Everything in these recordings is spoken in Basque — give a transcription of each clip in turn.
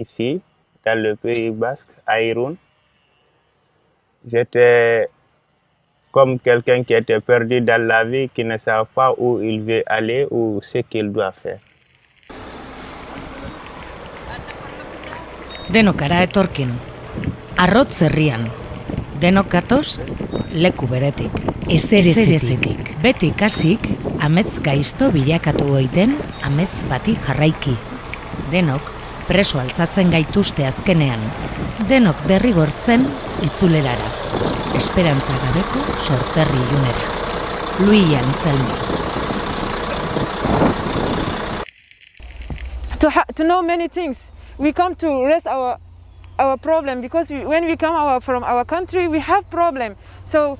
ici, dans le Pays Basque, à Irun. J'étais comme quelqu'un qui était perdu dans la vie, qui ne savait pas où il veut aller ou ce qu'il doit faire. Denok ara etorkin, arrotz herrian, denok gatoz, leku beretik, ezerezetik, beti kasik, amets gaizto bilakatu goiten, amets bati jarraiki. Denok, preso altzatzen gaituzte azkenean, denok derrigortzen itzulerara, esperantza gabeko sorterri ilunera. Luian Zelmi. to, ha- to know many things. We come to rest our our problem because we, when we come our, from our country, we have problem. So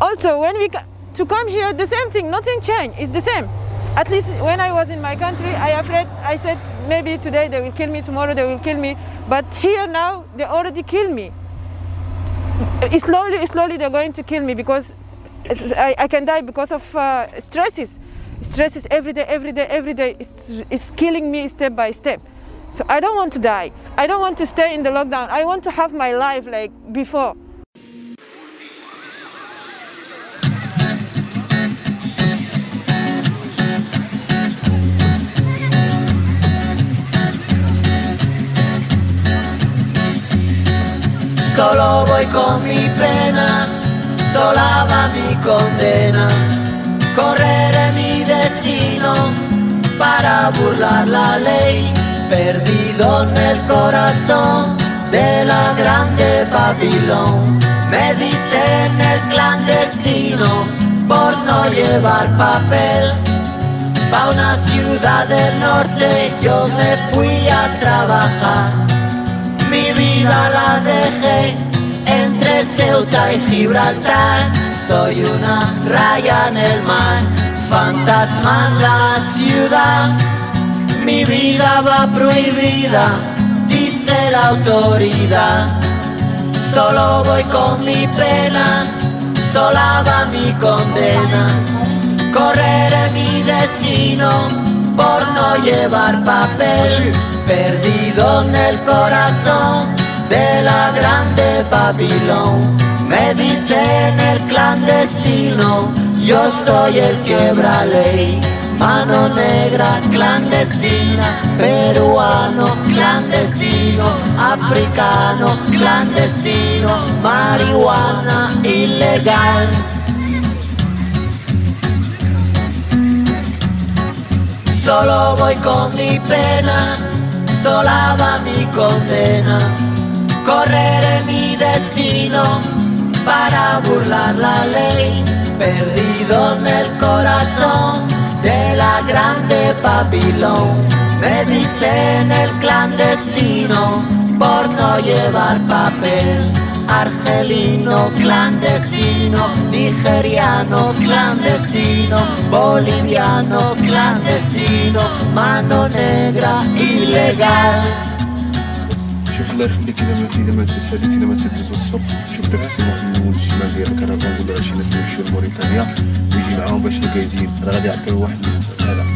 also when we to come here, the same thing, nothing changed. It's the same. At least when I was in my country, I afraid. I said maybe today they will kill me, tomorrow they will kill me. But here now they already kill me. Slowly, slowly they're going to kill me because I, I can die because of uh, stresses. Stresses every day, every day, every day. It's, it's killing me step by step. So I don't want to die. I don't want to stay in the lockdown. I want to have my life like before. Solo voy con mi pena, sola va mi condena. Correré mi destino para burlar la ley, perdido en el corazón de la grande Babilón. Me dicen el clandestino por no llevar papel. Pa' una ciudad del norte yo me fui a trabajar. Mi vida la dejé entre Ceuta y Gibraltar. Soy una raya en el mar, fantasma en la ciudad. Mi vida va prohibida, dice la autoridad. Solo voy con mi pena, sola va mi condena. Correré mi destino por no llevar papel, perdido en el corazón de la grande Babilón. Me dicen el clandestino, yo soy el quebra ley. Mano negra clandestina, peruano clandestino, africano clandestino, marihuana ilegal. Solo voy con mi pena, sola va mi condena. Correré mi destino para burlar la ley, perdido en el corazón de la grande Babilón. Me dicen el clandestino por no llevar papel. Argelino clandestino, nigeriano clandestino, boliviano clandestino, mano negra ilegal. شوف الله يخليك اذا ما اذا ما تسالي اذا ما تدوز السوق شوف داك السماء من الشمال ديال الكرفان ولا شي ناس يمشيو لموريتانيا ويجي معاهم باش يلقى يزيد راه غادي يعطيو واحد هذا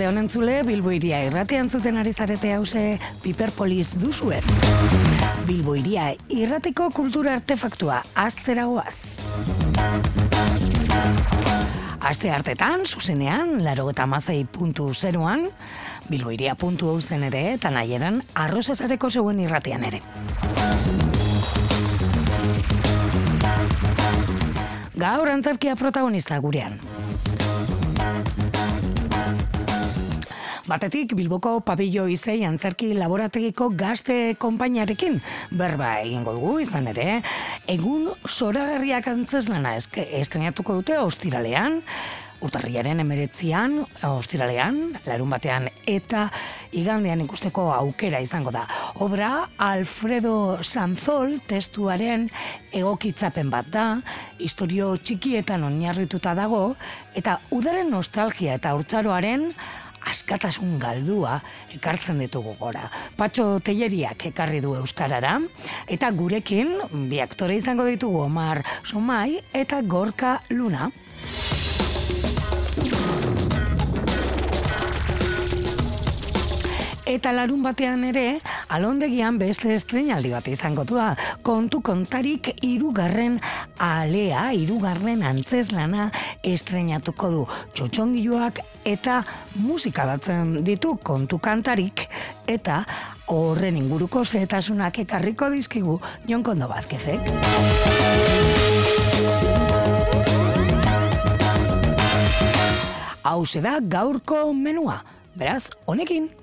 Arratzalde honen zule, Bilbo iria irratian zuten ari zarete hause Piperpolis duzuen. Bilbo iria irratiko kultura artefaktua, aztera goaz. Aste hartetan, zuzenean, laro eta mazei puntu zeruan, bilboiria puntu zen ere, eta nahieran, arrozazareko zeuen irratian ere. Gaur antzarkia protagonista gurean. Batetik, Bilboko pabillo izei antzerki laborategiko gazte konpainiarekin berba egingo dugu izan ere, egun zoragarriak antzeslana estrenatuko dute ostiralean, Urtarriaren emeretzian, ostiralean, larun batean, eta igandean ikusteko aukera izango da. Obra Alfredo Sanzol testuaren egokitzapen bat da, historio txikietan oinarrituta dago, eta udaren nostalgia eta urtzaroaren askatasun galdua ekartzen ditugu gora. Patxo Telleriak ekarri du Euskarara, eta gurekin bi aktore izango ditugu Omar Somai eta Gorka Luna. Eta larun batean ere, alondegian beste estrenaldi bat izango da. Kontu kontarik irugarren alea, irugarren antzeslana estrenatuko du. Txotxongiloak eta musika batzen ditu kontu kantarik eta horren inguruko zetasunak ekarriko dizkigu Jon Kondo Bazkezek. Hau da gaurko menua. Beraz, honekin.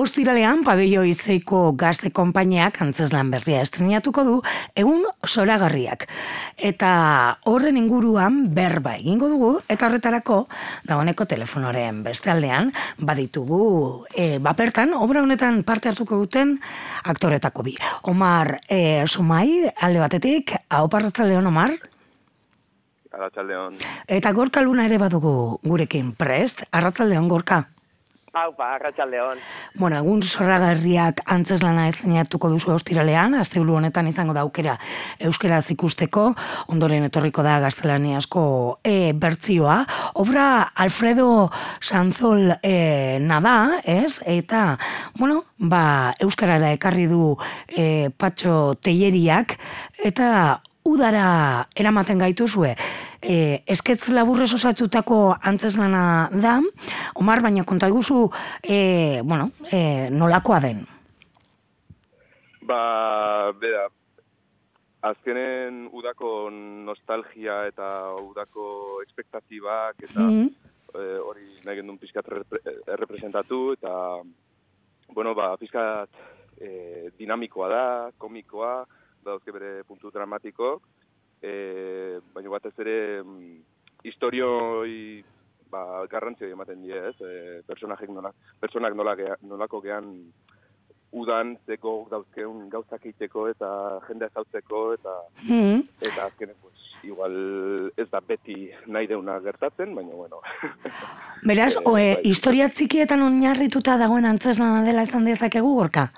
Ostiralean, pabello izeiko gazte konpainiak antzeslan berria estrenatuko du, egun soragarriak. Eta horren inguruan berba egingo dugu, eta horretarako, dagoeneko telefonoren beste aldean, baditugu, e, bapertan, obra honetan parte hartuko duten aktoretako bi. Omar e, Sumai, alde batetik, hau parratzaldeon, Omar? Arratxaldeon. Eta gorka luna ere badugu gurekin prest, arratzaldeon gorka. Haupa, arratsaldeon. Bueno, egun zorragarriak antzeslana estrenatuko duzu ostiralean, asteburu honetan izango da aukera euskeraz ikusteko, ondoren etorriko da gaztelaniazko e, bertzioa. Obra Alfredo Sanzol e, nada, ez? Eta, bueno, ba, euskarara ekarri du e, patxo teieriak, eta udara eramaten gaituzue e, esketz laburrez osatutako antzeslana da, Omar, baina konta eguzu, e, bueno, e, nolakoa den? Ba, bera, azkenen udako nostalgia eta udako espektatibak eta Mhm. e, hori nahi gendun pizkat repre- errepresentatu eta, bueno, ba, pizkat e, dinamikoa da, komikoa, dauzke bere puntu dramatiko, e, baina batez ere mm, historioi ba, garrantzio ematen die, ez? E, personajek nola, personak nola gea, nolako gean udan zeko dauzkeun gauzak egiteko eta jendea zautzeko eta Mhm. eta azkenen pues igual ez da beti nahi deuna gertatzen, baina bueno. Beraz, e, bai. historia txikietan oinarrituta dagoen antzeslana dela esan dezakegu gorka?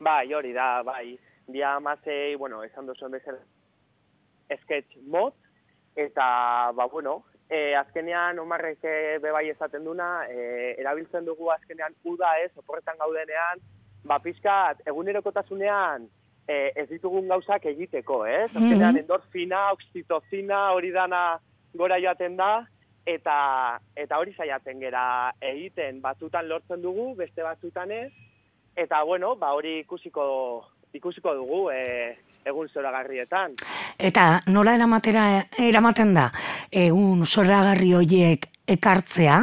Bai, hori da, bai. Dia mazei, bueno, esan duzuen bezala, sketch mod, eta, ba, bueno, e, azkenean, omarrek eh, bebai esaten duna, e, erabiltzen dugu azkenean uda ez, oporretan gaudenean, ba, pixkat, egunerokotasunean, e, ez ditugun gauzak egiteko, ez? Azkenean, Mhm. endorfina, oxitocina, hori dana gora joaten da, eta eta hori saiatzen gera egiten batzutan lortzen dugu, beste batzutan ez, eta bueno, ba hori ikusiko ikusiko dugu e, egun zoragarrietan. Eta nola eramatera, eramaten da, egun zoragarri hoiek ekartzea,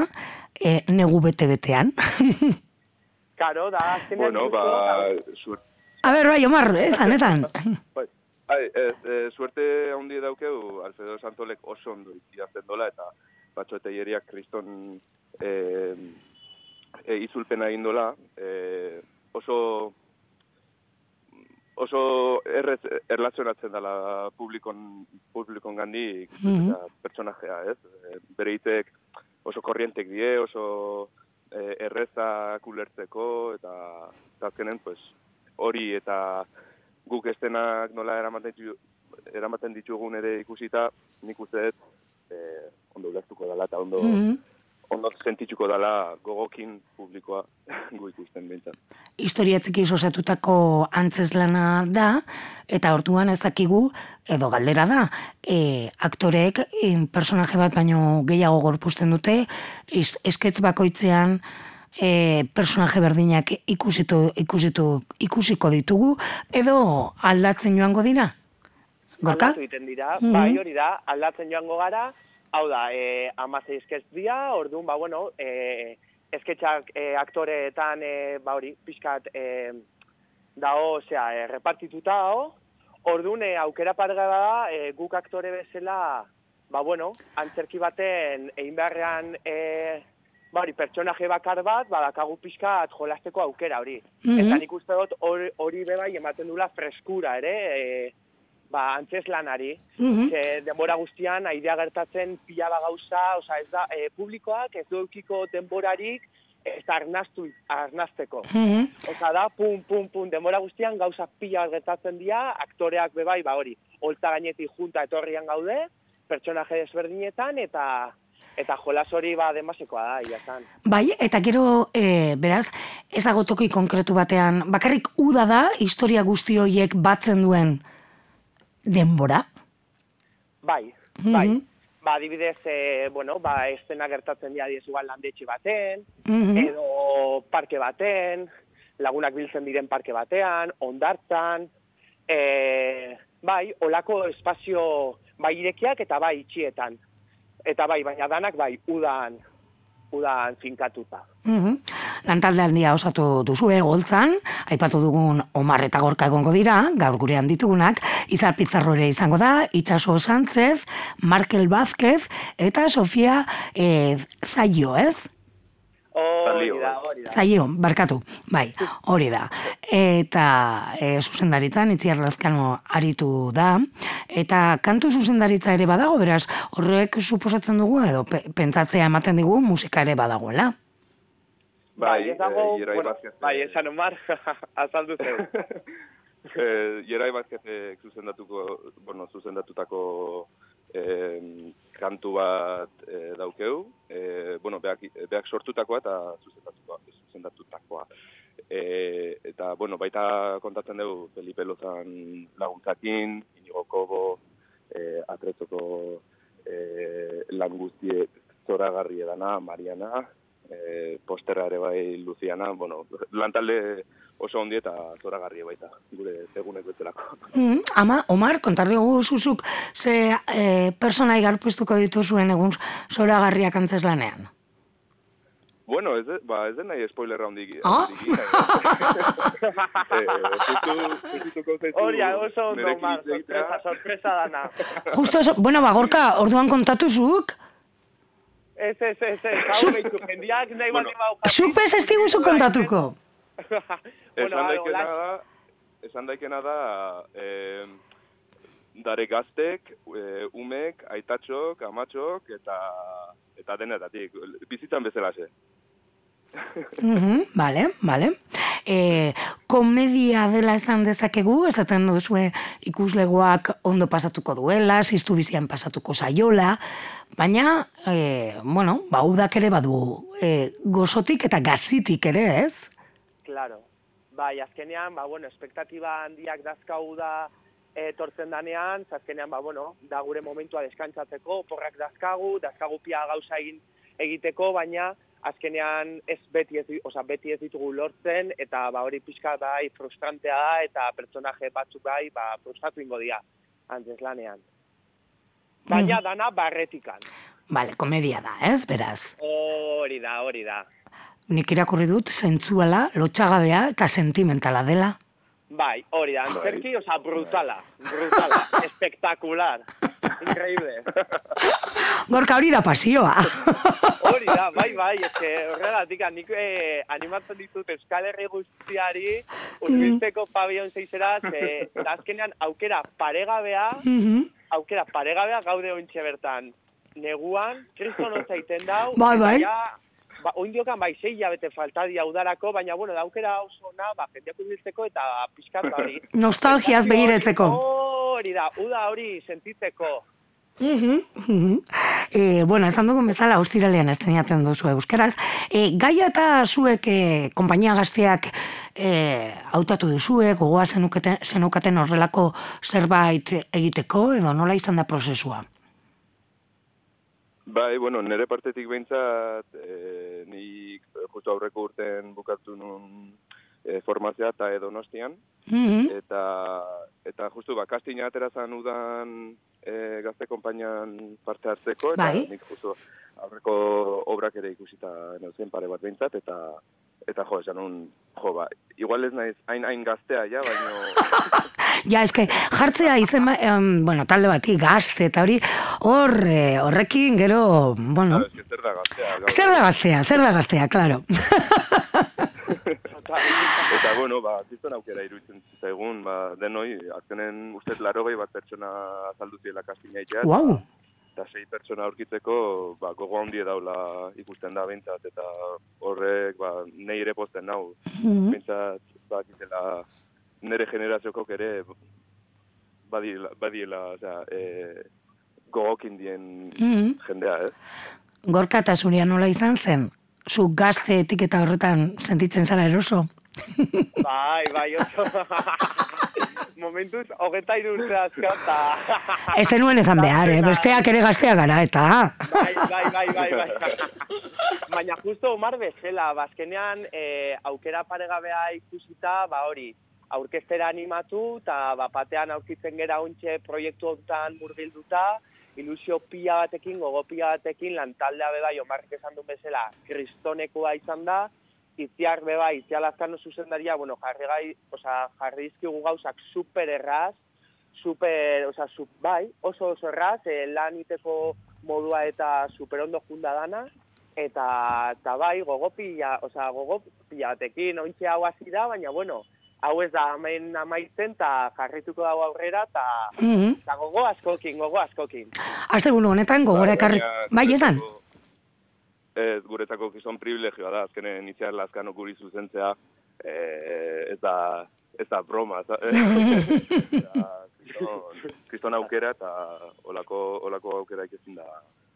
e, negu bete-betean. Karo, da, azkenean bueno, ba, suer, A ber, bai, Omar, ezan, ezan. bai, ai, ez, e, suerte handi daukeu, Alfredo Santolek oso ondo idazten dola, eta batxoeteieriak kriston e, e, izulpena egin dola, e, oso oso errez erlazionatzen dela publikon, publikon gandik Mhm. eta pertsonajea, ez? E, bere hitzek oso korrientek die, oso e, errezak ulertzeko, eta, eta azkenen, pues, hori eta guk estenak nola eramaten, ditu- eramaten ditugun ere ikusita, nik uste dut e, ondo ulertuko dela eta ondo, Mhm. Ondo sentitzuko dela gogokin publikoa gu ikusten bintzat. historia txiki osatutako antzeslana da, eta orduan ez dakigu, edo galdera da, e, aktorek e, personaje bat baino gehiago gorpusten dute, is- esketz bakoitzean e, personaje berdinak ikusitu, ikusitu, ikusiko ditugu, edo aldatzen joango dira? Gorka? Aldatu egiten dira, Mhm. bai hori da, aldatzen joango gara, hau da, e, amazei esketz dira, orduan, ba, bueno, e, esketxak e, aktoreetan, e, ba hori, pixkat, e, dao, osea, e, repartituta dao, orduan, e, aukera parga da, e, guk aktore bezala, ba, bueno, antzerki baten, egin beharrean, e, ba, hori, pertsonaje bakar bat, badakagu pixkat jolasteko aukera hori. Mhm. Eta nik uste dut hori, hori bebai ematen dula freskura ere, e, ba, antzeslanari. Mhm. Ze denbora guztian, aidea gertatzen pila ba gauza, osea, ez da, e, publikoak ez du eukiko denborarik ez arnaztu, arnazteko. Mhm. Osea, da, pum, pum, pum, denbora guztian gauza pila bat gertatzen dira, aktoreak bebai, ba hori, holtza gainetik junta etorrian gaude, pertsonaje desberdinetan, eta eta jolas hori ba demasekoa da, ia zan. Bai, eta gero, e, beraz, ez dago toki konkretu batean, bakarrik uda da, historia guzti horiek batzen duen denbora. Bai, Mhm. bai. Ba, adibidez, e, bueno, ba, estena gertatzen dira diez igual landetxe baten, Mhm. edo parke baten, lagunak biltzen diren parke batean, ondartzan, e, bai, olako espazio bai irekiak eta bai itxietan. Eta bai, baina danak bai, udan, udan finkatuta. Mhm. Lantalde handia osatu duzue goltzan, aipatu dugun Omar eta Gorka egongo dira, gaur gurean ditugunak, Izar Pizarro ere izango da, Itxaso Sánchez, Markel Vázquez eta Sofia eh, Zaio, ez? Hori da, hori da. Zaio, barkatu, bai, hori da. Eta e, zuzendaritzan, itziar lazkano aritu da, eta kantu zuzendaritza ere badago, beraz, horrek suposatzen dugu, edo pe, pentsatzea ematen digu, musika ere badagoela. Bai, ez dago, Ierai bueno, Vázquez, bai, eh, esan Omar, azaldu zeu. Ierai Vázquezek zuzendatuko, bueno, zuzendatutako eh, kantu bat eh, daukeu, eh, bueno, beak, beak sortutakoa eta zuzendatutakoa. Eh, eta, bueno, baita kontatzen dugu Felipe Lozan laguntzakin, Inigo Kobo, eh, atretzoko eh, lan guztiek zoragarri edana, Mariana, eh, posterra ere bai Luciana, bueno, lantalde oso ondi eta zoragarri baita, gure egunek betelako. Mm, ama, Omar, kontar dugu zuzuk ze e, personai garpuestuko dituzuen egun zoragarriak antzeslanean. Bueno, ez, de- ba, ez den nahi spoilerra hondik. Ah? eh, Hori oso ondo, Omar, sorpresa, sorpresa dana. Justo, eso, bueno, ba, Gorka, orduan kontatu zuk, Ez, ez, ez, ez, hau behitu, jendiak nahi Bueno, baldin bau. zuk bez ez diguzu kontatuko. bueno, esan daikena da, esan daikena da, eh, dare gaztek, eh, umek, aitatxok, amatxok, eta eta denetatik, bizitzan Mhm, vale, vale. E, komedia dela esan dezakegu, esaten duzue ikuslegoak ondo pasatuko duela, ziztu bizian pasatuko zaiola, baina, e, bueno, ba, udak ere badu e, gozotik eta gazitik ere, ez? Claro. Bai, azkenean, ba, bueno, espektatiba handiak dazkau da etortzen danean, azkenean, ba, bueno, da gure momentua deskantzatzeko, porrak dazkagu, dazkagu pia gauza egin egiteko, baina azkenean ez beti ez, oza, beti ez ditugu lortzen, eta ba, hori pixka bai frustrantea da, eta pertsonaje batzuk bai, ba, frustratu ingo dira, antzes lanean. Baina dana barretikan. Vale, komedia da, ez, beraz. Hori da, hori da. Nik irakurri dut zentzuala, lotxagabea eta sentimentala dela. Bai, hori da, antzerki, oza, brutala, brutala, espectacular, increíble. Gorka hori da pasioa. Hori da, bai, bai, eske horregatik, nik eh, animatzen ditut Euskal Herri guztiari urbiltzeko pabion zeizera, ze azkenean aukera paregabea, Mhm. aukera paregabea gaude ointxe bertan. Neguan, kriston zaiten dau, Bai, eta bai. ja, ba, oindiokan bai sei jabete falta dia udarako, baina bueno, da aukera oso ona, ba, jendeak urbiltzeko eta pixkat hori. Nostalgiaz begiratzeko. Hori da, uda hori sentitzeko. Mhm, mhm. E, bueno, esan dugun bezala, ostiralean esteniatzen duzu euskaraz. E, gaia eta zuek e, konpainia gazteak e, hautatu duzue, gogoa zenukaten horrelako zerbait egiteko, edo nola izan da prozesua? Bai, bueno, nire partetik behintzat, e, nik justu aurreko urten bukatu nun e, formazioa eta edo nostian, Mhm. eta, eta justu ba, kastina aterazan udan e, gazte konpainian parte hartzeko, eta Bai. nik justu aurreko obrak ere ikusita neuzen pare bat behintzat, eta eta jo, esan nun, jo, ba, igual ez naiz hain hain gaztea, ja, baino, Ja, eske, jartzea izen, ba- em, bueno, talde bati, gazte, eta hori, hor, e, horrekin, gero, bueno, claro, eske zer da gaztea, gaur. zer da gaztea, zer da gaztea, claro. Eta, bueno, ba, zizton aukera iruditzen zaigun, ba, denoi, azkenen ustez larogei bat pertsona azaldu ziela kastina itea. Wow. Eta sei pertsona aurkitzeko, ba, gogo handi daula ikusten da bintzat, eta horrek, ba, nei ere posten nau. Mhm. Bintzat, ba, gizela, nere generaziokok ere, badiela, badiela, osea, e, gogokin dien Mhm. jendea, ez? Gorka eta zuria nola izan zen? Zu gazte etiketa horretan sentitzen zara eroso? Bai, bai, oso. Momentuz, hogeta irurte azkata. Ez zenuen esan behar, eh? besteak ere gazteak gara, eta... Bai, bai, bai, bai, bai. Baina justo Omar bezala, bazkenean e, aukera paregabea ikusita, ba hori, aurkeztera animatu, eta ba, batean aurkitzen gera ontxe proiektu honetan murgilduta, ilusio pila batekin, gogo pila batekin, lantaldea beba, jomarrik esan duen bezala, kristonekoa izan da, itziar beba, itziar lazkano zuzendaria, bueno, jarri gai, oza, jarri dizkigu gauzak super erraz, super, oza, su, bai, oso oso erraz, eh, lan iteko modua eta super ondo junda dana, eta, eta bai, gogopila, oza, gogopila batekin, ointxe hau hasi da, baina, bueno, hau ez da hemen amaitzen, eta jarrituko dago aurrera, eta Mhm. eta gogo askokin, gogo askokin. Aste buru honetan gogora ekarri... Baina, Bai, esan? guretzako- Ez, guretzako gizon privilegioa da, azkenen itziar lazkano guri zuzentzea, eh, ez da, ez da broma, za- Eta kriston- kriston aukera eta olako, olako aukera ezin da,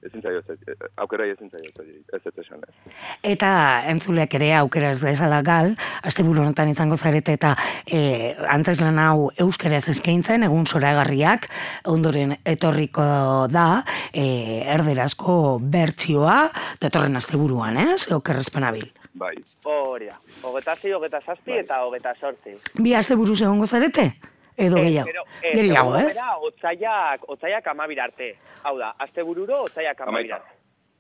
ezin zaio, ez- aukera ezin zaio, ez- ez ez esan ez. Eta entzuleak ere aukera ez dezala gal, asteburu honetan izango zarete eta e, antzeslan hau euskeraz eskaintzen, egun zoragarriak, ondoren etorriko da, e, erderazko bertsioa, datorren asteburuan, ez? Okerrezpen abil. Bai, Hori da, hogeta zei, hogeta zazpi Bai. eta hogeta sortzi. Bi asteburuz egongo zarete? Edo gehiago? Gehiago, ez? Otzaiak, otzaiak amabir arte. Hau da, azte bururo, otzaiak amabir arte.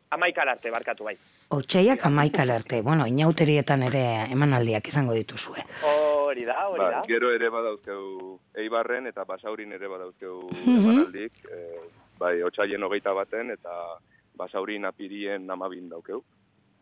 Amaikar arte, barkatu bai. Otxeiak amaikal arte. Bueno, inauterietan ere emanaldiak izango dituzue. Hori da, hori ba, da. gero ere badauzkeu Eibarren eta Basaurin ere badauzkeu Mhm. emanaldik, eh, bai, otxaien hogeita baten eta Basaurin apirien amabin daukeu.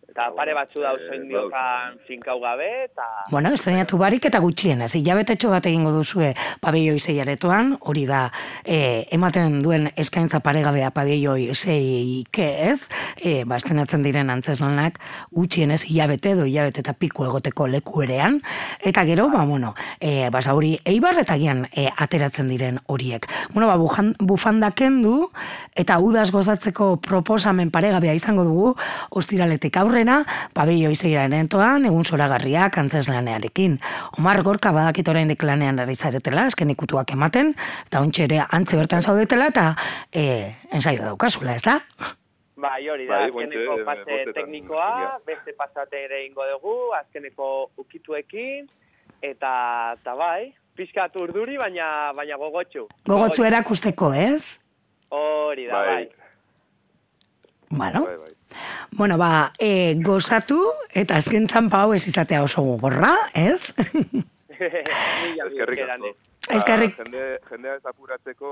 Eta pare batzu dauz eh, zein diokan finkau gabe, eta... Bueno, estrenatu barik eta gutxienez. Hilabetetxo bat egingo duzue pabelloi zeiaretoan, hori da e, ematen duen eskaintza paregabea pabelloi zeik ez, e, ba, estrenatzen diren antzeslanak gutxienez hilabete edo hilabete eta piku egoteko leku erean, eta gero, ba, bueno, e, basa hori eibar eta gian e, ateratzen diren horiek. Bueno, ba, bujan, bufanda kendu eta udaz gozatzeko proposamen paregabea izango dugu, ostiraletik aurrera, pabelloi zeiraren entoan, egun zoragarriak antzeslanearekin. Omar Gorka badakit oraindik lanean ari zaretela, azken ikutuak ematen, eta ontxe ere antze bertan zaudetela, eta e, ensaio daukazula, ez da? Bai, hori da, Bai, azkeneko pase bostetan, teknikoa, beste pasate ere ingo dugu, azkeneko ukituekin, eta, eta bai, pixkat urduri, baina, baina gogotxu. Gogotzu erakusteko, ez? Hori da, bai. Bueno, bai, bai. Bueno, ba, e, gozatu, eta azken txampa hau ez izatea oso gogorra, ez? Eskerrik esker, asko. Eskerrik- Ba, Jende, jendea ez apuratzeko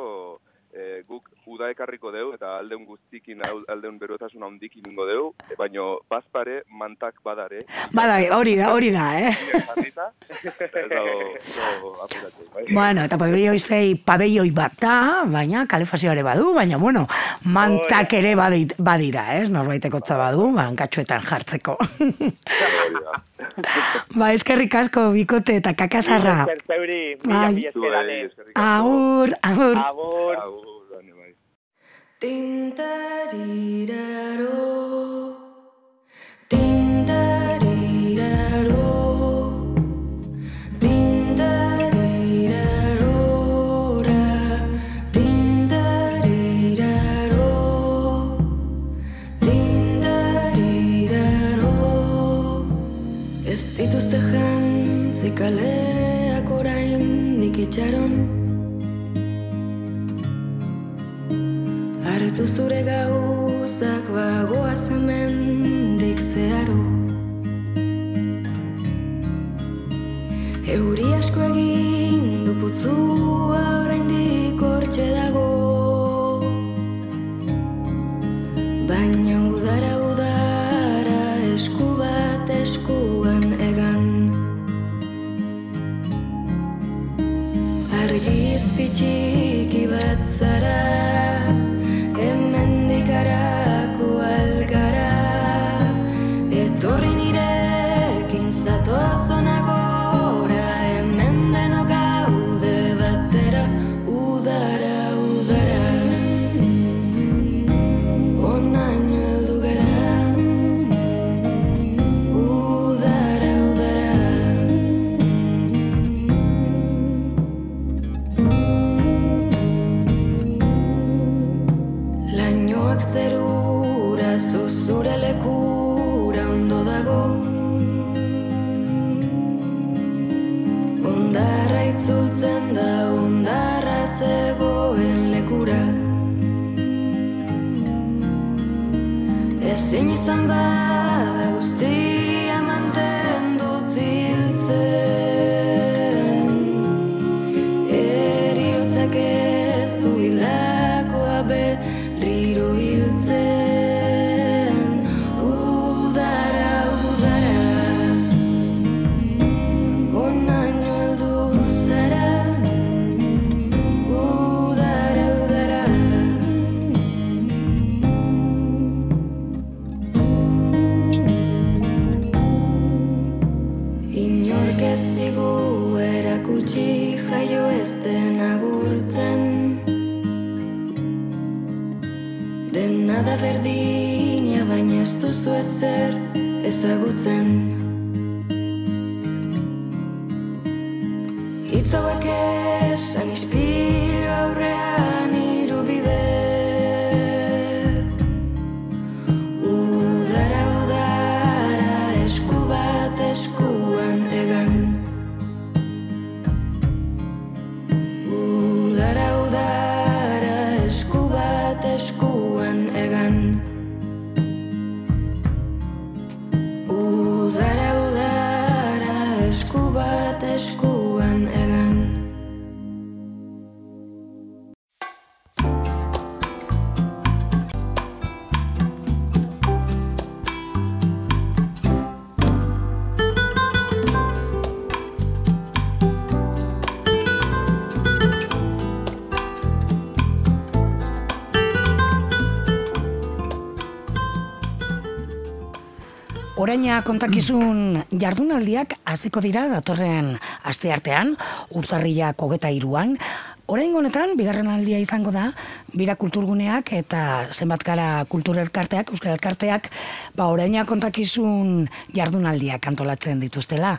eh, guk uda ekarriko deu eta aldeun guztikin al- aldeun berotasun handikin ingo deu, baino bazpare mantak badare. Bada, hori da, hori da, eh? Jarrita, eta bai. Bueno, eta pabelloi zei pabelloi bat da, baina kalefazioare badu, baina bueno, mantak ere badit, badira, ez? Norbaiteko badu, ba, hankatxoetan jartzeko. Ba, eskerrik asko, bikote eta kakasarra. Bai. mila esker, Ane. Zuei, eskerrik asko. Agur, agur. Agur. Agur, ane, bai. Tintariraro Tintariraro Oraina kontakizun jardunaldiak hasiko dira datorren asteartean, urtarrilak hogeta iruan. Orain honetan, bigarren aldia izango da, bira kulturguneak eta zenbat gara kultur elkarteak, euskal elkarteak, ba oraina kontakizun jardunaldiak antolatzen dituztela.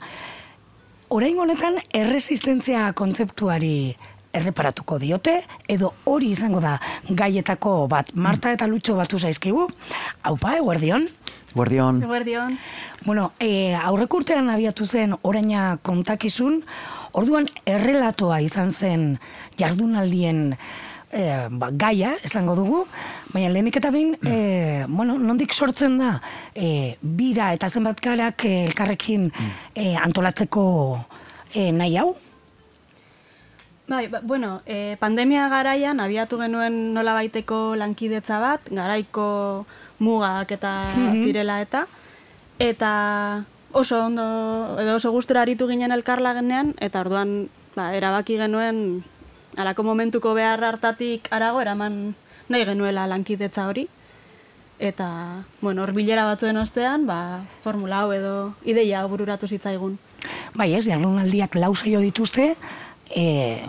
Orain honetan, erresistentzia kontzeptuari erreparatuko diote, edo hori izango da gaietako bat, Marta eta Lutxo batu zaizkigu. Haupa, eguerdion. Guardión. Eguerdion. Bueno, e, aurreko urtean abiatu zen oraina kontakizun, orduan errelatoa izan zen jardunaldien e, ba, gaia, esango dugu, baina lehenik eta behin, e, bueno, nondik sortzen da, e, bira eta zenbat garak elkarrekin e, antolatzeko e, nahi hau? Bai, ba, bueno, e, pandemia garaian abiatu genuen nola baiteko lankidetza bat, garaiko mugak eta zirela eta, eta oso ondo, edo oso gustura aritu ginen elkarlagenean, eta orduan ba, erabaki genuen alako momentuko behar hartatik arago eraman nahi genuela lankidetza hori. Eta, bueno, hor bilera batzuen ostean, ba, formula hau edo ideia bururatu zitzaigun. Bai ez, jardunaldiak lau saio dituzte, e,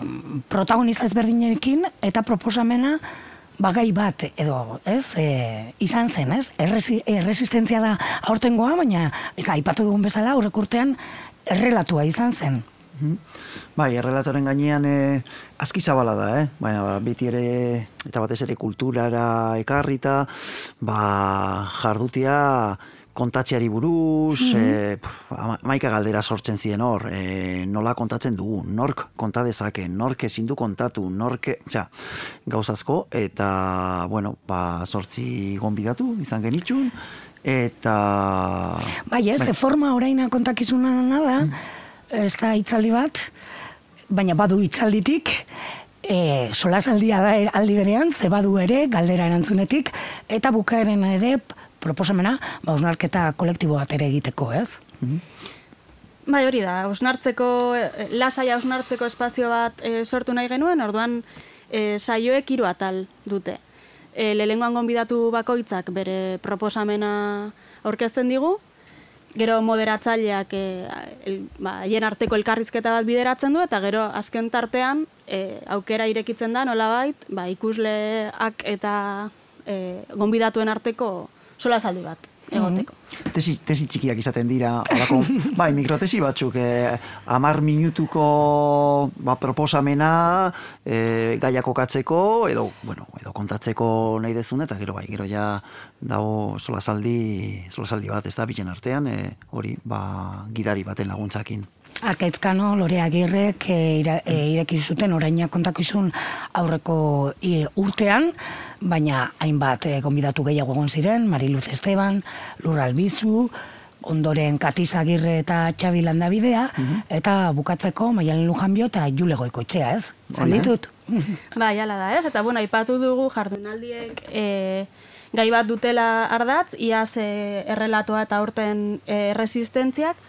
protagonista ezberdinekin eta proposamena bagai bat edo, ez, e, izan zen, ez? Erresi, erresistentzia da aurtengoa, baina ez aipatu dugun bezala aurrek urtean errelatua izan zen. Bai, errelatoren gainean e, aski zabala da, eh? Baina ba, beti ere, eta batez ere kulturara ekarrita, ba, jardutia kontatzeari buruz, mm maika galdera sortzen ziren hor, e, nola kontatzen dugu, nork konta dezake, nork ezin du kontatu, nork, osea, gauzazko, eta, bueno, ba, sortzi gonbidatu, izan genitxun, eta... Bai ez, de forma oraina kontakizuna da, ez da hitzaldi bat, baina badu hitzalditik, e, solasaldia da er- aldi berean, ze badu ere, galdera erantzunetik, eta bukaeren ere proposamena, ba, osnarketa kolektibo bat ere egiteko, ez? Bai, hori da, osnartzeko, eh, lasai osnartzeko espazio bat eh, sortu nahi genuen, orduan eh, saioek hiru atal dute. E, lehengoan gonbidatu bakoitzak bere proposamena aurkezten digu, gero moderatzaileak e, el, ba, haien arteko elkarrizketa bat bideratzen du, eta gero azken tartean e, aukera irekitzen da nolabait, ba, ikusleak eta e, gonbidatuen arteko solasaldi bat egoteko. Tesi, tesi txikiak izaten dira, alako, bai, mikrotesi batzuk, eh, amar minutuko ba, proposamena eh, gaia kokatzeko, edo, bueno, edo kontatzeko nahi dezun, eta gero bai, gero ja dago solasaldi, solasaldi bat, ez da, bilen artean, eh, hori, ba, gidari baten laguntzakin. Arkaitzkano, Lore Agirrek e, ira, e, ireki zuten oraina kontakizun aurreko e, urtean, baina hainbat eh, gonbidatu gehiago egon ziren, Mariluz Esteban, Lur Albizu, ondoren Katiz Agirre eta Xabi Landabidea, eta bukatzeko Maialen Lujanbio eta Jule Goikoetxea, ez? Zan ditut? Bai, hala da, ez? Eta, bueno, aipatu dugu jardunaldiek e, gai bat dutela ardatz, iaz e, errelatoa eta aurten e, resistentziak,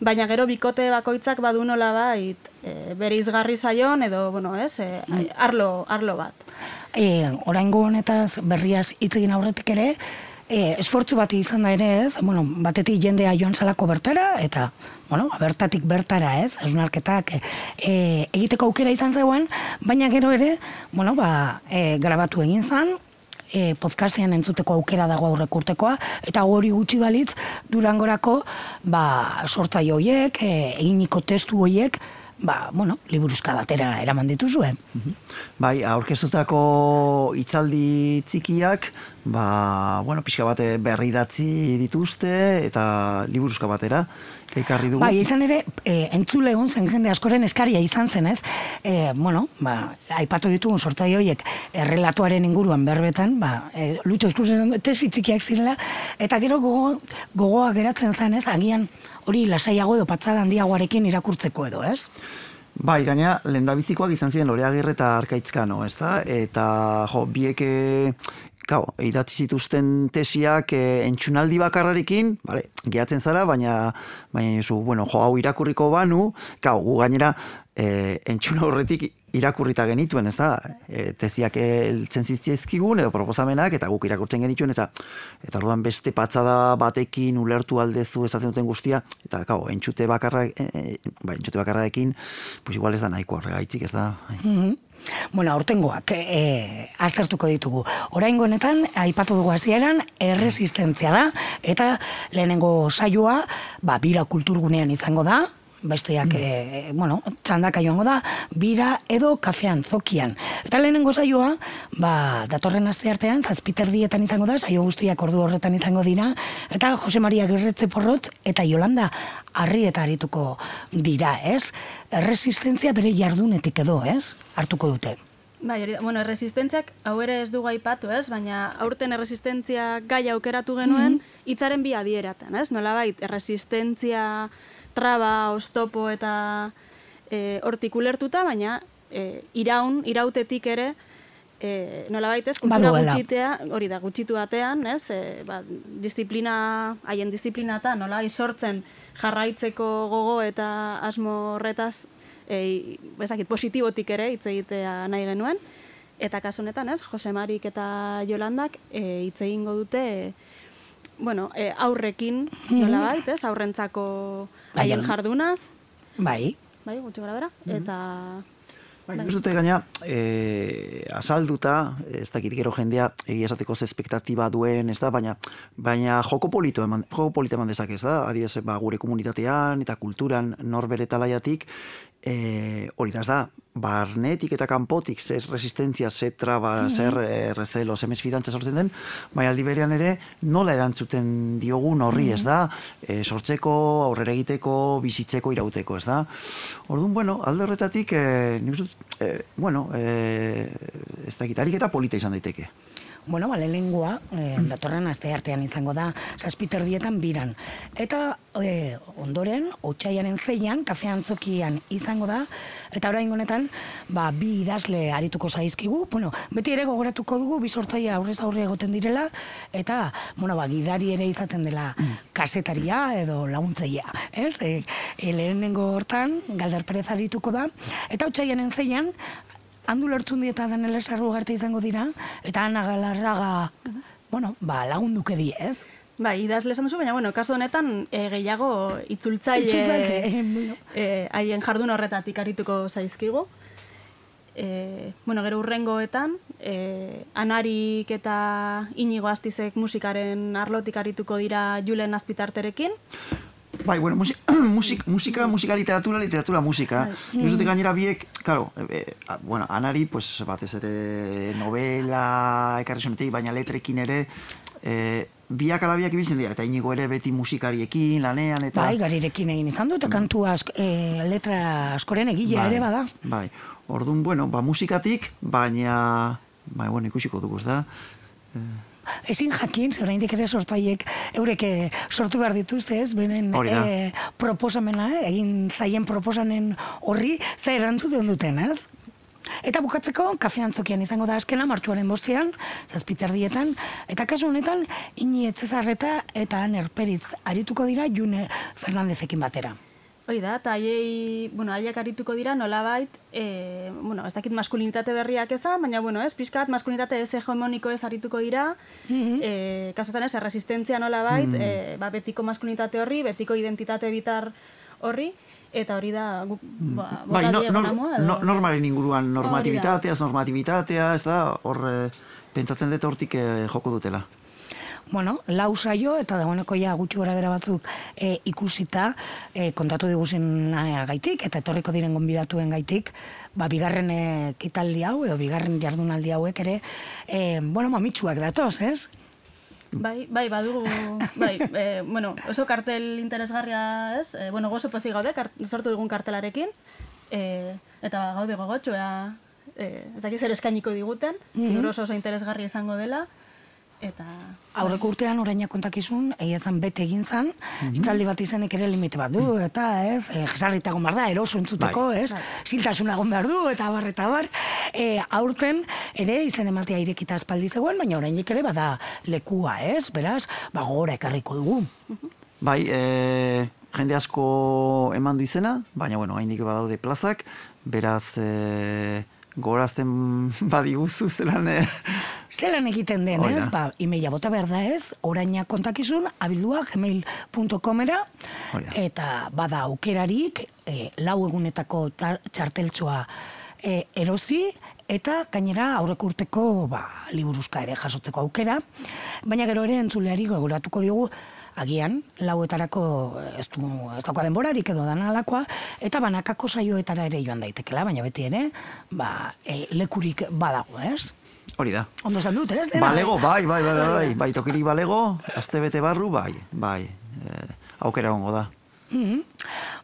baina gero bikote bakoitzak badu nola bait e, bere izgarri zaion edo, bueno, ez, e, arlo, arlo bat. E, oraingo honetaz berriaz hitz egin aurretik ere, e, esfortzu bat izan da ere ez, bueno, batetik jendea joan salako bertara, eta, bueno, bertatik bertara ez, esnarketak e, e, egiteko aukera izan zegoen, baina gero ere, bueno, ba, e, grabatu egin zan, e, podcastean entzuteko aukera dago aurrek urtekoa, eta hori gutxi balitz, durangorako, ba, sortzaile hoiek, e, eginiko testu hoiek, ba, bueno, liburuzka batera eraman dituzue. Bai, aurkeztutako hitzaldi txikiak, ba, bueno, pixka bate berri datzi dituzte eta liburuzka batera ekarri dugu. Bai, izan ere, e, entzule egon zen jende askoren eskaria izan zen, ez? E, bueno, ba, aipatu ditugun sortzaile horiek errelatuaren inguruan berbetan, ba, e, lutxo eskusen tesi txikiak zirela, eta gero gogo, gogoa geratzen zen, ez? Agian hori lasaiago edo patzada handiagoarekin irakurtzeko edo, ez? Bai, gaina lendabizikoak izan ziren Lore Agirre eta Arkaitzkano, ez da? Eta, jo, biek, e, Gau, idatzi zituzten tesiak e, entxunaldi bakarrarekin, vale, gehatzen zara, baina, baina zu, bueno, jo, hau irakurriko banu, gau, gu gainera, e, entxuna horretik irakurrita genituen, ez da? E, tesiak heltzen zizkigun, edo proposamenak, eta guk irakurtzen genituen, eta eta orduan beste patzada batekin ulertu aldezu esaten duten guztia, eta gau, entxute bakarra, e, e, ba, entxute bakarrarekin, pues igual ez da nahiko horregaitzik, ez da? Mhm. Bueno, aurtengoak e, aztertuko ditugu. Oraingo honetan aipatu dugu hasieran erresistentzia da eta lehenengo saioa ba bira kulturgunean izango da. Besteak, e, bueno, txandaka joango da, bira edo kafean, zokian. Eta lehenengo saioa, ba, datorren aste artean, zazpiterdietan izango da, saio guztiak ordu horretan izango dira, eta Jose Maria Gerretze Porrotz eta Yolanda Arrieta arituko dira, ez? Erresistentzia bere jardunetik edo, ez? Hartuko dute. Bai, hori bueno, erresistentziak hau ere ez dugu aipatu, ez? Baina aurten erresistentzia gai aukeratu genuen hitzaren bi adieratan, ez? Nolabait erresistentzia traba, oztopo eta e, hortik ulertuta, baina e, iraun, irautetik ere e, nolabait ez, kultura Baduela. gutxitea, hori da, gutxitu batean, ez? E, ba, disiplina, haien disiplina eta nola sortzen jarraitzeko gogo eta asmo horretaz e, bezakit, positibotik ere hitz egitea nahi genuen. Eta kasu honetan, ez, Jose Marik eta Jolandak e, hitz egingo dute e, bueno, e, aurrekin nolabait, ez, aurrentzako Bai, haien jardunaz, Bai. bai, gutxi gara bera, eta Bai, nik uste dut gaina, e, azalduta, ez dakit gero jendea, egia esateko espektatiba duen, ez da, baina, baina joko polito eman, joko polito eman dezake, ez da, adibidez, ba, gure komunitatean eta kulturan norbere talaiatik, e, hori da, ez da, barnetik eta kanpotik ze resistentzia, ze traba, zer e, rezelo, ze mesfidantza sortzen den, bai aldi berean ere nola erantzuten diogun horri, ez da, e, sortzeko, aurrera egiteko, bizitzeko, irauteko, ez da. Orduan, bueno, alde horretatik, e, nik e, bueno, e, ez dakit, ariketa polita izan daiteke. Bueno, bale, lengua, eh, datorren aste artean izango da, zazpiterdietan biran. Eta eh, ondoren, otxaiaren zeian, kafean zokian izango da, eta orain honetan, ba, bi idazle arituko zaizkigu, bueno, beti ere gogoratuko dugu, bi sortzaia aurrez aurre egoten direla, eta, bueno, ba, gidari ere izaten dela kasetaria edo laguntzaia, ez? E, e, lehenengo hortan, Galder Perez arituko da, eta otxaiaren zeian, handu lertzun dieta Daniel Esarru garte izango dira, eta Ana Galarraga, bueno, ba, lagunduke die, ez? bai, idazle esan duzu, baina, bueno, kasu honetan e, gehiago itzultzaile Itzultzaile, eh, bueno. e, haien jardun horretatik arituko zaizkigu. E, bueno, gero urrengoetan, e, Anarik eta Inigo Astizek musikaren arlotik arituko dira Julen Azpitarterekin. Bai, bueno, musik, musik, musika, musika, literatura, literatura, musika. Uste dut gainera biek, claro, e, a- bueno, anari, pues, batez ere novela ekarri zonetik, baina letrekin ere, e, biak ala biak ibiltzen dira, eta inigo ere beti musikariekin, lanean, eta... Bai, garirekin egin izan dut, kantu ask, e, letra askoren egile ere bada. Bai, orduan, bueno, ba, musikatik, baina Ba, bueno, ikusiko dugu, ez da? Ezin jakin, zer oraindik ere sortzaiek eurek sortu behar dituzte, ez? Benen da. eh, proposamena, eh, egin zaien proposanen horri, ze erantzuten duten, ez? Eta bukatzeko, kafe antzokian izango da askena, martxuaren bostean, zazpiterdietan, eta kasu honetan, ini etzezarreta eta nerperitz arituko dira June Fernandezekin batera. Hori da, eta haiei, bueno, haiek arituko dira nolabait, e, bueno, ez dakit maskulinitate berriak eza, baina, bueno, ez, pixkat maskulinitate ez hegemoniko ez arituko dira, e, kasotan ez, erresistentzia nolabait, Mhm. e, ba, betiko maskulinitate horri, betiko identitate bitar horri, eta hori da, guk, ba, Bai, no, no, edo- no, normalen inguruan normatibitatea, normatibitatea, ez da, hor eh, pentsatzen dut hortik eh, joko dutela. Bueno, lau saio eta dagoeneko ja gutxi gora bera batzuk e, ikusita e, kontatu diguzen gaitik eta etorriko diren gonbidatuen gaitik ba, bigarren e, kitaldi hau edo bigarren jardunaldi hauek ere e, bueno, mamitsuak datoz, ez? Bai, bai, badugu, bai, e, bueno, oso kartel interesgarria ez, e, bueno, gozo pozik gaude, kart, sortu dugun kartelarekin, e, eta gaude gogotxo, ea, e, ez dakiz zer eskainiko diguten, Mhm. ziur oso oso interesgarria izango dela, eta... Aurreko urtean oraina kontakizun, egia zan bete egin zan, Mhm. hitzaldi bat izanek ere limite bat du, eta ez, e, jesarrita egon behar da, eroso entzuteko, Bai. ez, Bai. behar du, eta bar, eta bar, e, aurten ere izen ematea irekita espaldi zegoen, baina orainik ere bada lekua, ez, beraz, ba gora ekarriko dugu. Bai, e, jende asko eman du izena, baina, bueno, haindik badaude plazak, beraz, e, gorazten badiguzu zelan, e, Zelan egiten den, Hori ez? Ba, emaila bota behar da ez, oraina kontakizun, abildua gmail.comera, eta bada aukerarik, e, lau egunetako tar- txarteltxoa e, erosi, eta gainera aurreko urteko ba, liburuzka ere jasotzeko aukera, baina gero ere entzuleari gogoratuko diogu, agian, lauetarako ez du ez dauka denborarik edo dana alakoa, eta banakako saioetara ere joan daitekela, baina beti ere, ba, e, lekurik badago, ez? hori da. Ondo esan dut, ez? Dena, Balego, eh? bai, bai, bai, bai, bai, bai, tokirik balego, azte bete barru, bai, bai, e, aukera hongo da. Mhm.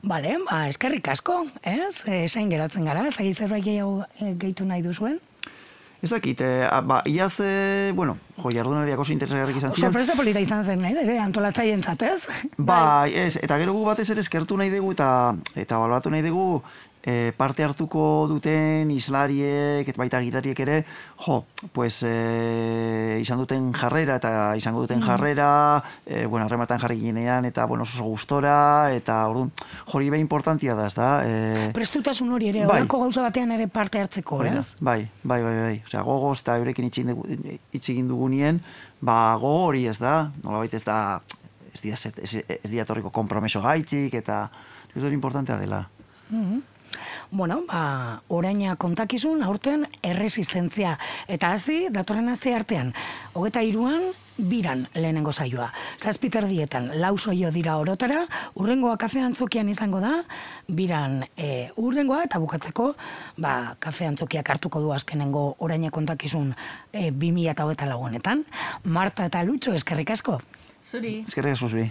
Bale, ba, eskerrik asko, ez? E, zain geratzen gara, ez da zerbait gehiago gehitu nahi duzuen? Ez dakit, e, ba, iaz, e, bueno, jo, jardunariak oso interesgarrik izan ziren. Sorpresa polita izan zen, eh? ere, antolatzaien ez? Bai, ez, eta gero gu batez ere eskertu nahi dugu eta eta baloratu nahi dugu e, parte hartuko duten islariek eta baita gitariek ere, jo, pues e, izan duten jarrera eta izango duten Mhm. jarrera, e, bueno, harrematan jarri ginean eta bueno, oso gustora eta orduan, hori be importantia da, ez da? E, Prestutasun hori ere, Bai. horako gauza batean ere parte hartzeko, da, ez? Bai, bai, bai, bai. Osea, gogoz eta eurekin egin dugunien, ba, gogo hori ez da, nolabait ez da, ez dia, ez, ez, dia torriko kompromeso gaitzik, eta ez hori importantea dela. Mhm. Bueno, ba, oraina kontakizun aurten erresistentzia. Eta hazi, datorren aste artean, hogeta iruan, biran lehenengo saioa. Zazpiter dietan, lau soio dira orotara, urrengoa kafe antzokian izango da, biran e, urrengoa, eta bukatzeko, ba, kafe antzokiak hartuko du azkenengo oraina kontakizun e, 2000 eta hogeta lagunetan. Marta eta Lutxo, eskerrik asko. Zuri. Eskerrik asko zuri.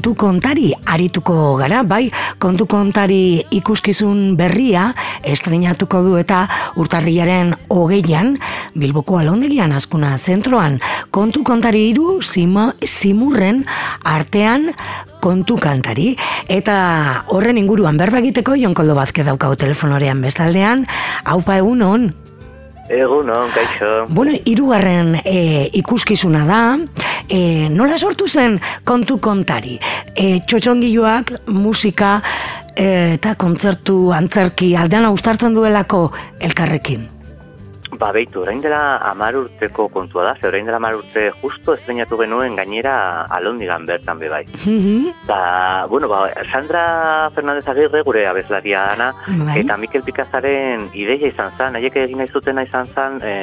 Kontu kontari arituko gara, bai, kontu kontari ikuskizun berria estrenatuko du eta urtarriaren hogeian Bilboko alondegian askuna zentroan. Kontu kontari iru sima, simurren artean kontu kantari. Eta horren inguruan berba egiteko Jonkoldo Bazke daukago telefonorean bestaldean, haupa egunon, Egun on, kaixo. Bueno, hirugarren e, ikuskizuna da, e, nola sortu zen kontu kontari? E, txotxongiloak, musika e, eta kontzertu antzerki aldean austartzen duelako elkarrekin. Ba, beitu, orain dela amar urteko kontua da, ze orain dela amar urte justo estrenatu genuen gainera alondigan bertan be bai. Mhm. Ba, bueno, ba, Sandra Fernandez Agirre gure abeslaria dana, Bai. eta Mikel Pikazaren ideia izan zen, haiek egin nahi zutena izan zen, e,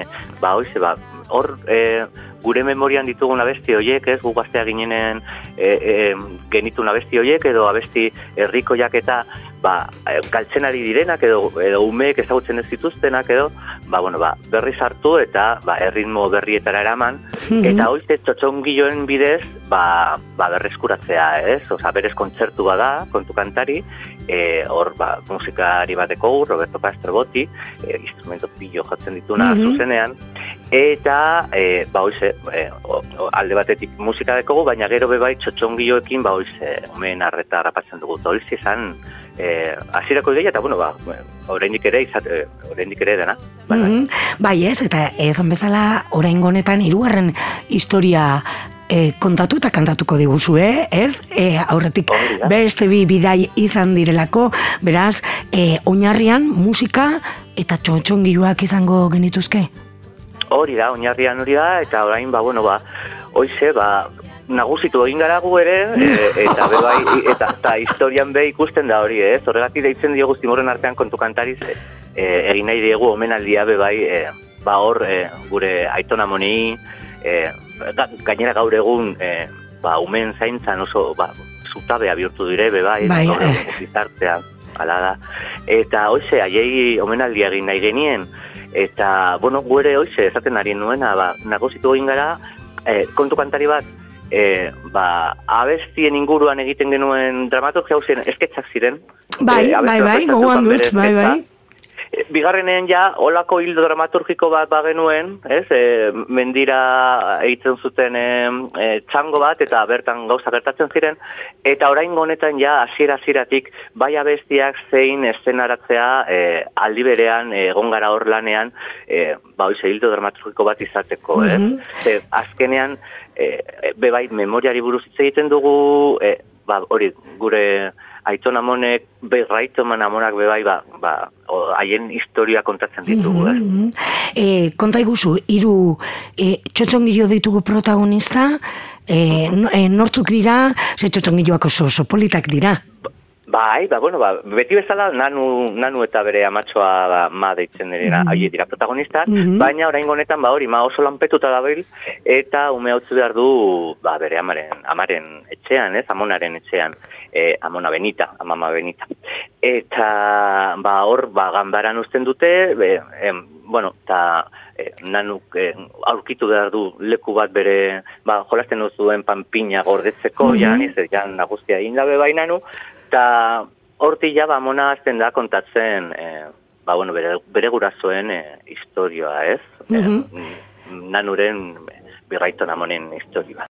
ba, hoize, ba, hor e, gure memorian ditugun abesti hoiek, ez, gu gaztea ginenen e, e, genitun abesti hoiek, edo abesti herrikoiak eta ba, galtzen ari direnak edo, edo umeek ezagutzen ez dituztenak edo, ba, bueno, ba, berri sartu eta ba, erritmo berrietara eraman, Mhm. eta hoize txotxongiloen bidez, ba, ba berreskuratzea, ez? Osa, berez kontzertu bada, kontu kantari, e, hor, ba, musikari bateko Roberto Castro Boti, e, instrumento pillo jotzen dituna Mhm. zuzenean, eta, e, ba, hoize, e, o- o- alde batetik musika dekogu, baina gero bebai txotxongiloekin, ba, hoize, omen arreta rapatzen dugu, hoize izan, e, hasierako ideia, eta, bueno, ba, oraindik ere, izate, oraindik ere dena. Bai, bai. Mhm. Bai, ez, eta esan bezala orain honetan hirugarren historia e, kontatu eta kantatuko diguzue, ez? E, aurretik Hori da. beste bi bidai izan direlako, beraz, e, oinarrian musika eta txotxongiluak izango genituzke. Hori da, oinarrian hori da, eta orain, ba, bueno, ba, hoize, ba, nagusitu egin gara gu ere, e, eta be bai, eta, eta historian be ikusten da hori, ez? Horregatik deitzen diogu zimorren artean kontu kantariz, e, egin nahi diegu omenaldia be bai, e, ba hor, e, gure aitona moni, e, ga- gainera gaur egun, e, ba, umen zaintzan oso, ba, zutabea bihurtu dire, be bai, gaur eh. egun gizartean, hala da. Eta hoize, haiei omenaldia egin nahi genien, eta, bueno, guere hoize, esaten ari nuena, ba, nagusitu egin gara, e, kontu kantari bat, e, ba, abestien inguruan egiten genuen dramaturgia hau ziren esketxak ziren. Bai, E, bai, bai, gogoan dut, bai, bai. E, Bigarrenean ja, olako hildo dramaturgiko bat bagenuen, ez, e, mendira egiten zuten e, txango bat, eta bertan gauza gertatzen ziren, eta orain honetan ja, hasiera hasieratik bai abestiak zein eszenaratzea e, aldi berean e, egon gara hor lanean, e, ba, hoize hildo dramaturgiko bat izateko, ez? Mhm. Ze, azkenean, e, be bai, memoriari buruz hitz egiten dugu, e, ba, hori, gure aiton amonek, be raitoman amonak be bai, ba, ba, haien historia kontatzen ditugu, ez? Mhm. E, konta iguzu, hiru e, txotxongilo ditugu protagonista, e, no- e, nortzuk dira, ze txotxongiloak oso, oso politak dira. Bai, ba, bueno, ba, beti bezala nanu, nanu eta bere amatxoa ba, ma deitzen dira, Mhm. haiek dira protagonistak, Mhm. baina orain honetan ba hori, ma oso lanpetuta dabil, eta ume hau behar du ba, bere amaren, amaren etxean, ez, amonaren etxean, e, amona benita, amama benita. Eta ba, hor, ba, ganbaran uzten dute, be, em, bueno, eta e, nanuk e, aurkitu behar du leku bat bere, ba, jolasten duzuen panpina gordetzeko, Mhm. jan, ez, jan nagustia egin dabe bai nanu, eta horti ja, ba, mona azten da kontatzen, e, ba, bueno, bere, bere gurasoen e, historioa, ez? Mhm. E, nanuren birraiton amonen historioa.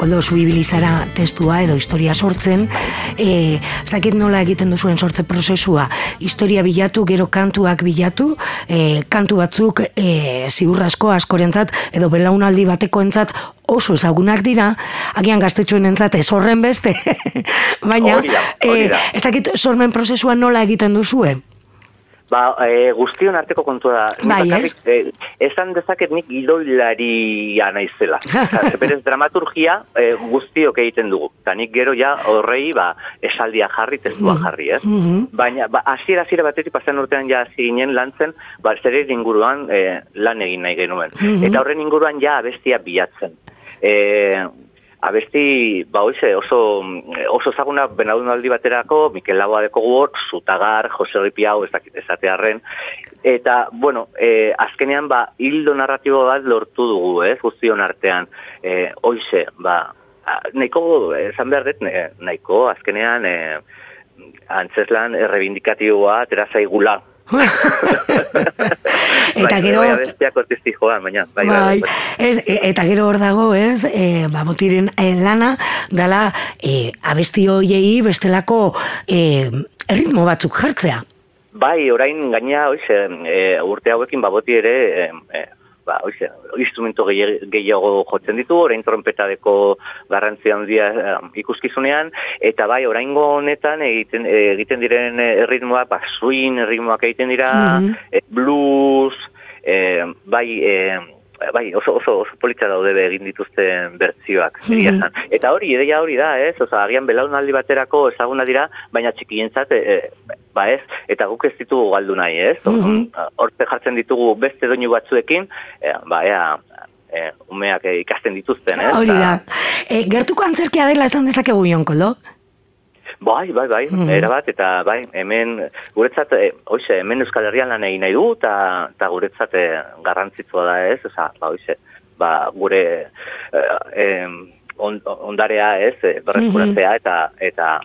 Jonkoldo zu ibilizara testua edo historia sortzen, e, ez dakit nola egiten duzuen sortze prozesua, historia bilatu, gero kantuak bilatu, e, kantu batzuk e, ziur asko askorentzat edo belaunaldi batekoentzat oso ezagunak dira, agian gaztetxoen entzat ez horren beste, baina Hori da, hori da. e, ez dakit sormen prozesua nola egiten duzue? Ba, e, guztion arteko kontua da. Bai, bakarrik, e, esan dezaket nik gidoilaria naizela. Berez dramaturgia e, guztiok egiten dugu. Eta nik gero ja horrei ba, esaldia jarri, testua jarri, ez? Mhm. Baina, ba, hasiera hasiera batetik pasan urtean ja hasi ginen lantzen, ba, zer inguruan e, lan egin nahi genuen. Mhm. Eta horren inguruan ja abestia bilatzen. E, abesti, ba hoize, oso, oso zaguna benaudunaldi baterako, Mikel Laboa deko hor, Zutagar, Jose Ripiau, ez dakit esatearren, eta, bueno, e, azkenean, ba, hildo narratibo bat lortu dugu, ez, guztion artean, e, hoize, ba, nahiko, esan behar dut, nahiko, azkenean, e, antzeslan errebindikatioa atera zaigula. Eta gero- Bai, joan, baina, bai, bai, Bai, bai. ez, e- eta gero hor dago, ez, e, ba, botiren e, lana, dala, e, abesti hoiei bestelako e, erritmo batzuk jartzea. Bai, orain gaina, oize, e, urte hauekin baboti ere, e, ba, oize, instrumento gehi- gehiago jotzen ditu, orain trompetadeko garrantzia handia e, ikuskizunean, eta bai, oraingo honetan egiten, egiten diren e, erritmoak, ba, swing erritmoak egiten dira, Mhm. e, blues, e, bai, e, bai, oso, oso, oso politxa daude egin dituzten bertzioak, Mhm. esan. Eta hori, ideia hori da, ez? Osa, agian belaunaldi baterako ezaguna dira, baina txikientzat, e, e, ba ez, eta guk ez ditugu galdu nahi, ez? Mhm. Horte jartzen ditugu beste doinu batzuekin, e, ba, ea, e, umeak ikasten dituzten, ez? Hori da. E, gertuko antzerkia dela esan dezakegu jonkoldo? Bai, bai, bai, Mhm. erabat, eta bai, hemen, guretzat, e, oize, hemen Euskal Herrian lan egin nahi du, eta, eta guretzat e, garrantzitsua da ez, oza, ba, oize, ba, gure e, on, ondarea ez, berreskuratzea, eta, eta,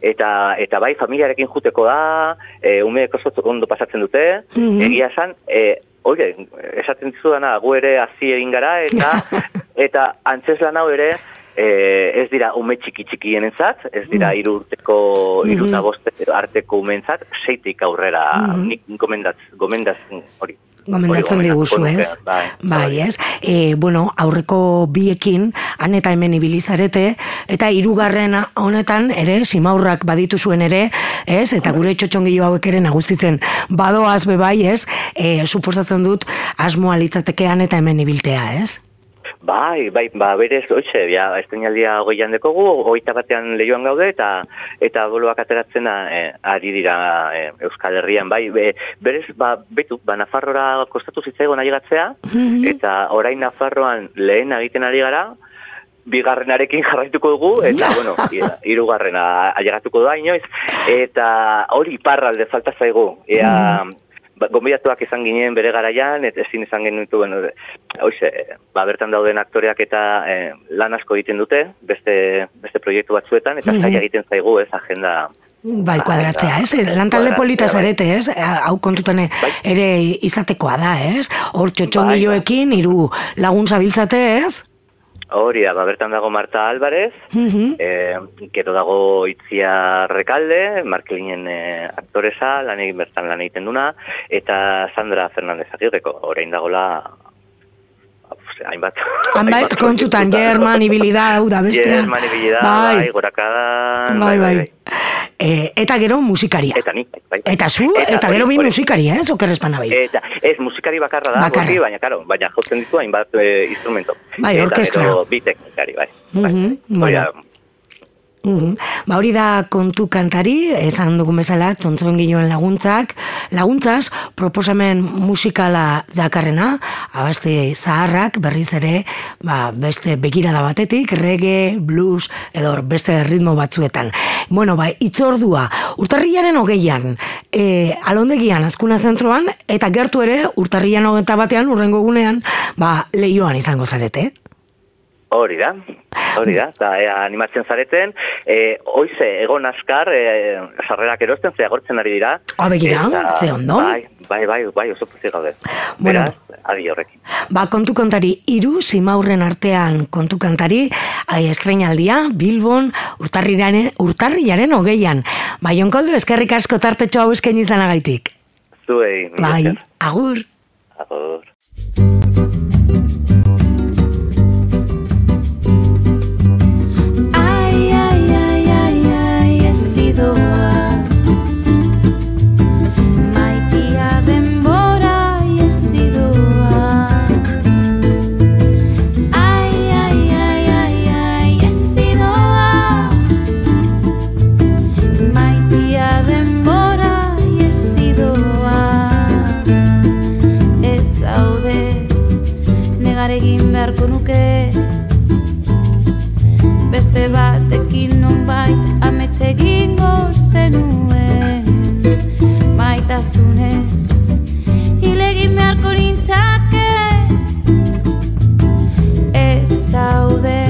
eta, eta bai, familiarekin juteko da, e, umeek oso ondo pasatzen dute, Mhm. egia esan, e, Oie, esaten dizudana, gu ere hazi egin gara, eta eta antzeslan hau ere, e, ez dira ume txiki txikien entzat, ez dira Mm. irurteko, Mhm. iruta boste arteko umentzat, seitik aurrera, Mhm. nik gomendaz, gomendaz, hori. Gomendatzen diguzu, ez? nuke, Bai, Bai, ez? E, bueno, aurreko biekin, han eta hemen ibilizarete, eta hirugarren honetan ere, simaurrak baditu zuen ere, ez? Eta gure txotxongilo hauek ere nagusitzen badoaz bebai, ez? E, suposatzen dut, asmoa litzatekean eta hemen ibiltea, ez? Bai, bai, ba, berez, oitxe, ja, estenaldia hogeian dekogu, hogeita batean lehioan gaude, eta eta boloak ateratzena e, ari dira e, Euskal Herrian, bai, be, berez, ba, betu, ba, Nafarrora kostatu zitzaigon ailegatzea, eta orain Nafarroan lehen egiten ari gara, bigarrenarekin jarraituko dugu, eta, bueno, hirugarrena ailegatuko da inoiz, eta hori iparralde falta zaigu, ea, ba, gonbidatuak izan ginen bere garaian, eta ezin izan genituen, hoize, ba, bertan dauden aktoreak eta eh, lan asko egiten dute, beste, beste proiektu batzuetan, eta Mhm. zaila egiten zaigu, ez, agenda, Bai, kuadratzea, ez? Lantalde Kuadratzea, polita bai. zarete, ez? Hau kontutan ere izatekoa da, ez? Hor txotxongiloekin, hiru lagun zabiltzate, ez? Hori da, ba, bertan dago Marta Álvarez, Mhm. eh, gero dago Itzia Rekalde, Markelinen eh, aktoresa, lan egin bertan lan egiten duna, eta Sandra Fernández Agirreko, orain dagola hainbat. Hanbait, kontutan, German, ibilida, hau da bestea. German ibilida, Bai. bai, gorakadan, Bai, bai. E, eta gero musikaria. Eta nik, bai, bai. Eta zu, eta, hori- gero bi musikaria, ez? Oker espana bai. Eta ez musikari bakarra da, Bakarra. baina karo, baina jotzen ditu hainbat e, instrumento. Bai, Eta orkestra. gero bi teknikari, bai. Mhm, Hori bueno. Mhm. Ba hori da kontu kantari, esan dugun bezala, tontzuen ginoen laguntzak, laguntzaz, proposamen musikala dakarrena, abeste zaharrak, berriz ere, ba, beste begirada batetik, reggae, blues, edo beste ritmo batzuetan. Bueno, ba, itzordua, urtarrilaren hogeian, e, alondegian, azkuna zentroan, eta gertu ere, urtarrilan hogeita batean, urrengo gunean, ba, lehioan izango zarete. Hori da, hori da, eta e, animatzen zareten, e, oize, egon askar, e, sarrerak erosten, ze agortzen ari dira. Ah, begira, Eta, ze ondo. Bai, bai, bai, bai, oso pozik gaude. Bueno. Beraz, adi horrekin. Ba, kontu kontari, iru simaurren artean kontu kantari, ai, estrenaldia, Bilbon, urtarriaren, hogeian. Ba, jonkoldu, eskerrik asko tartetxo hau eskaini izanagaitik. Zuei, Bai, agur. Agur. Nonbait amets egingo zenuen. Maitasunez hilegin beharko nintzake. Ez zaude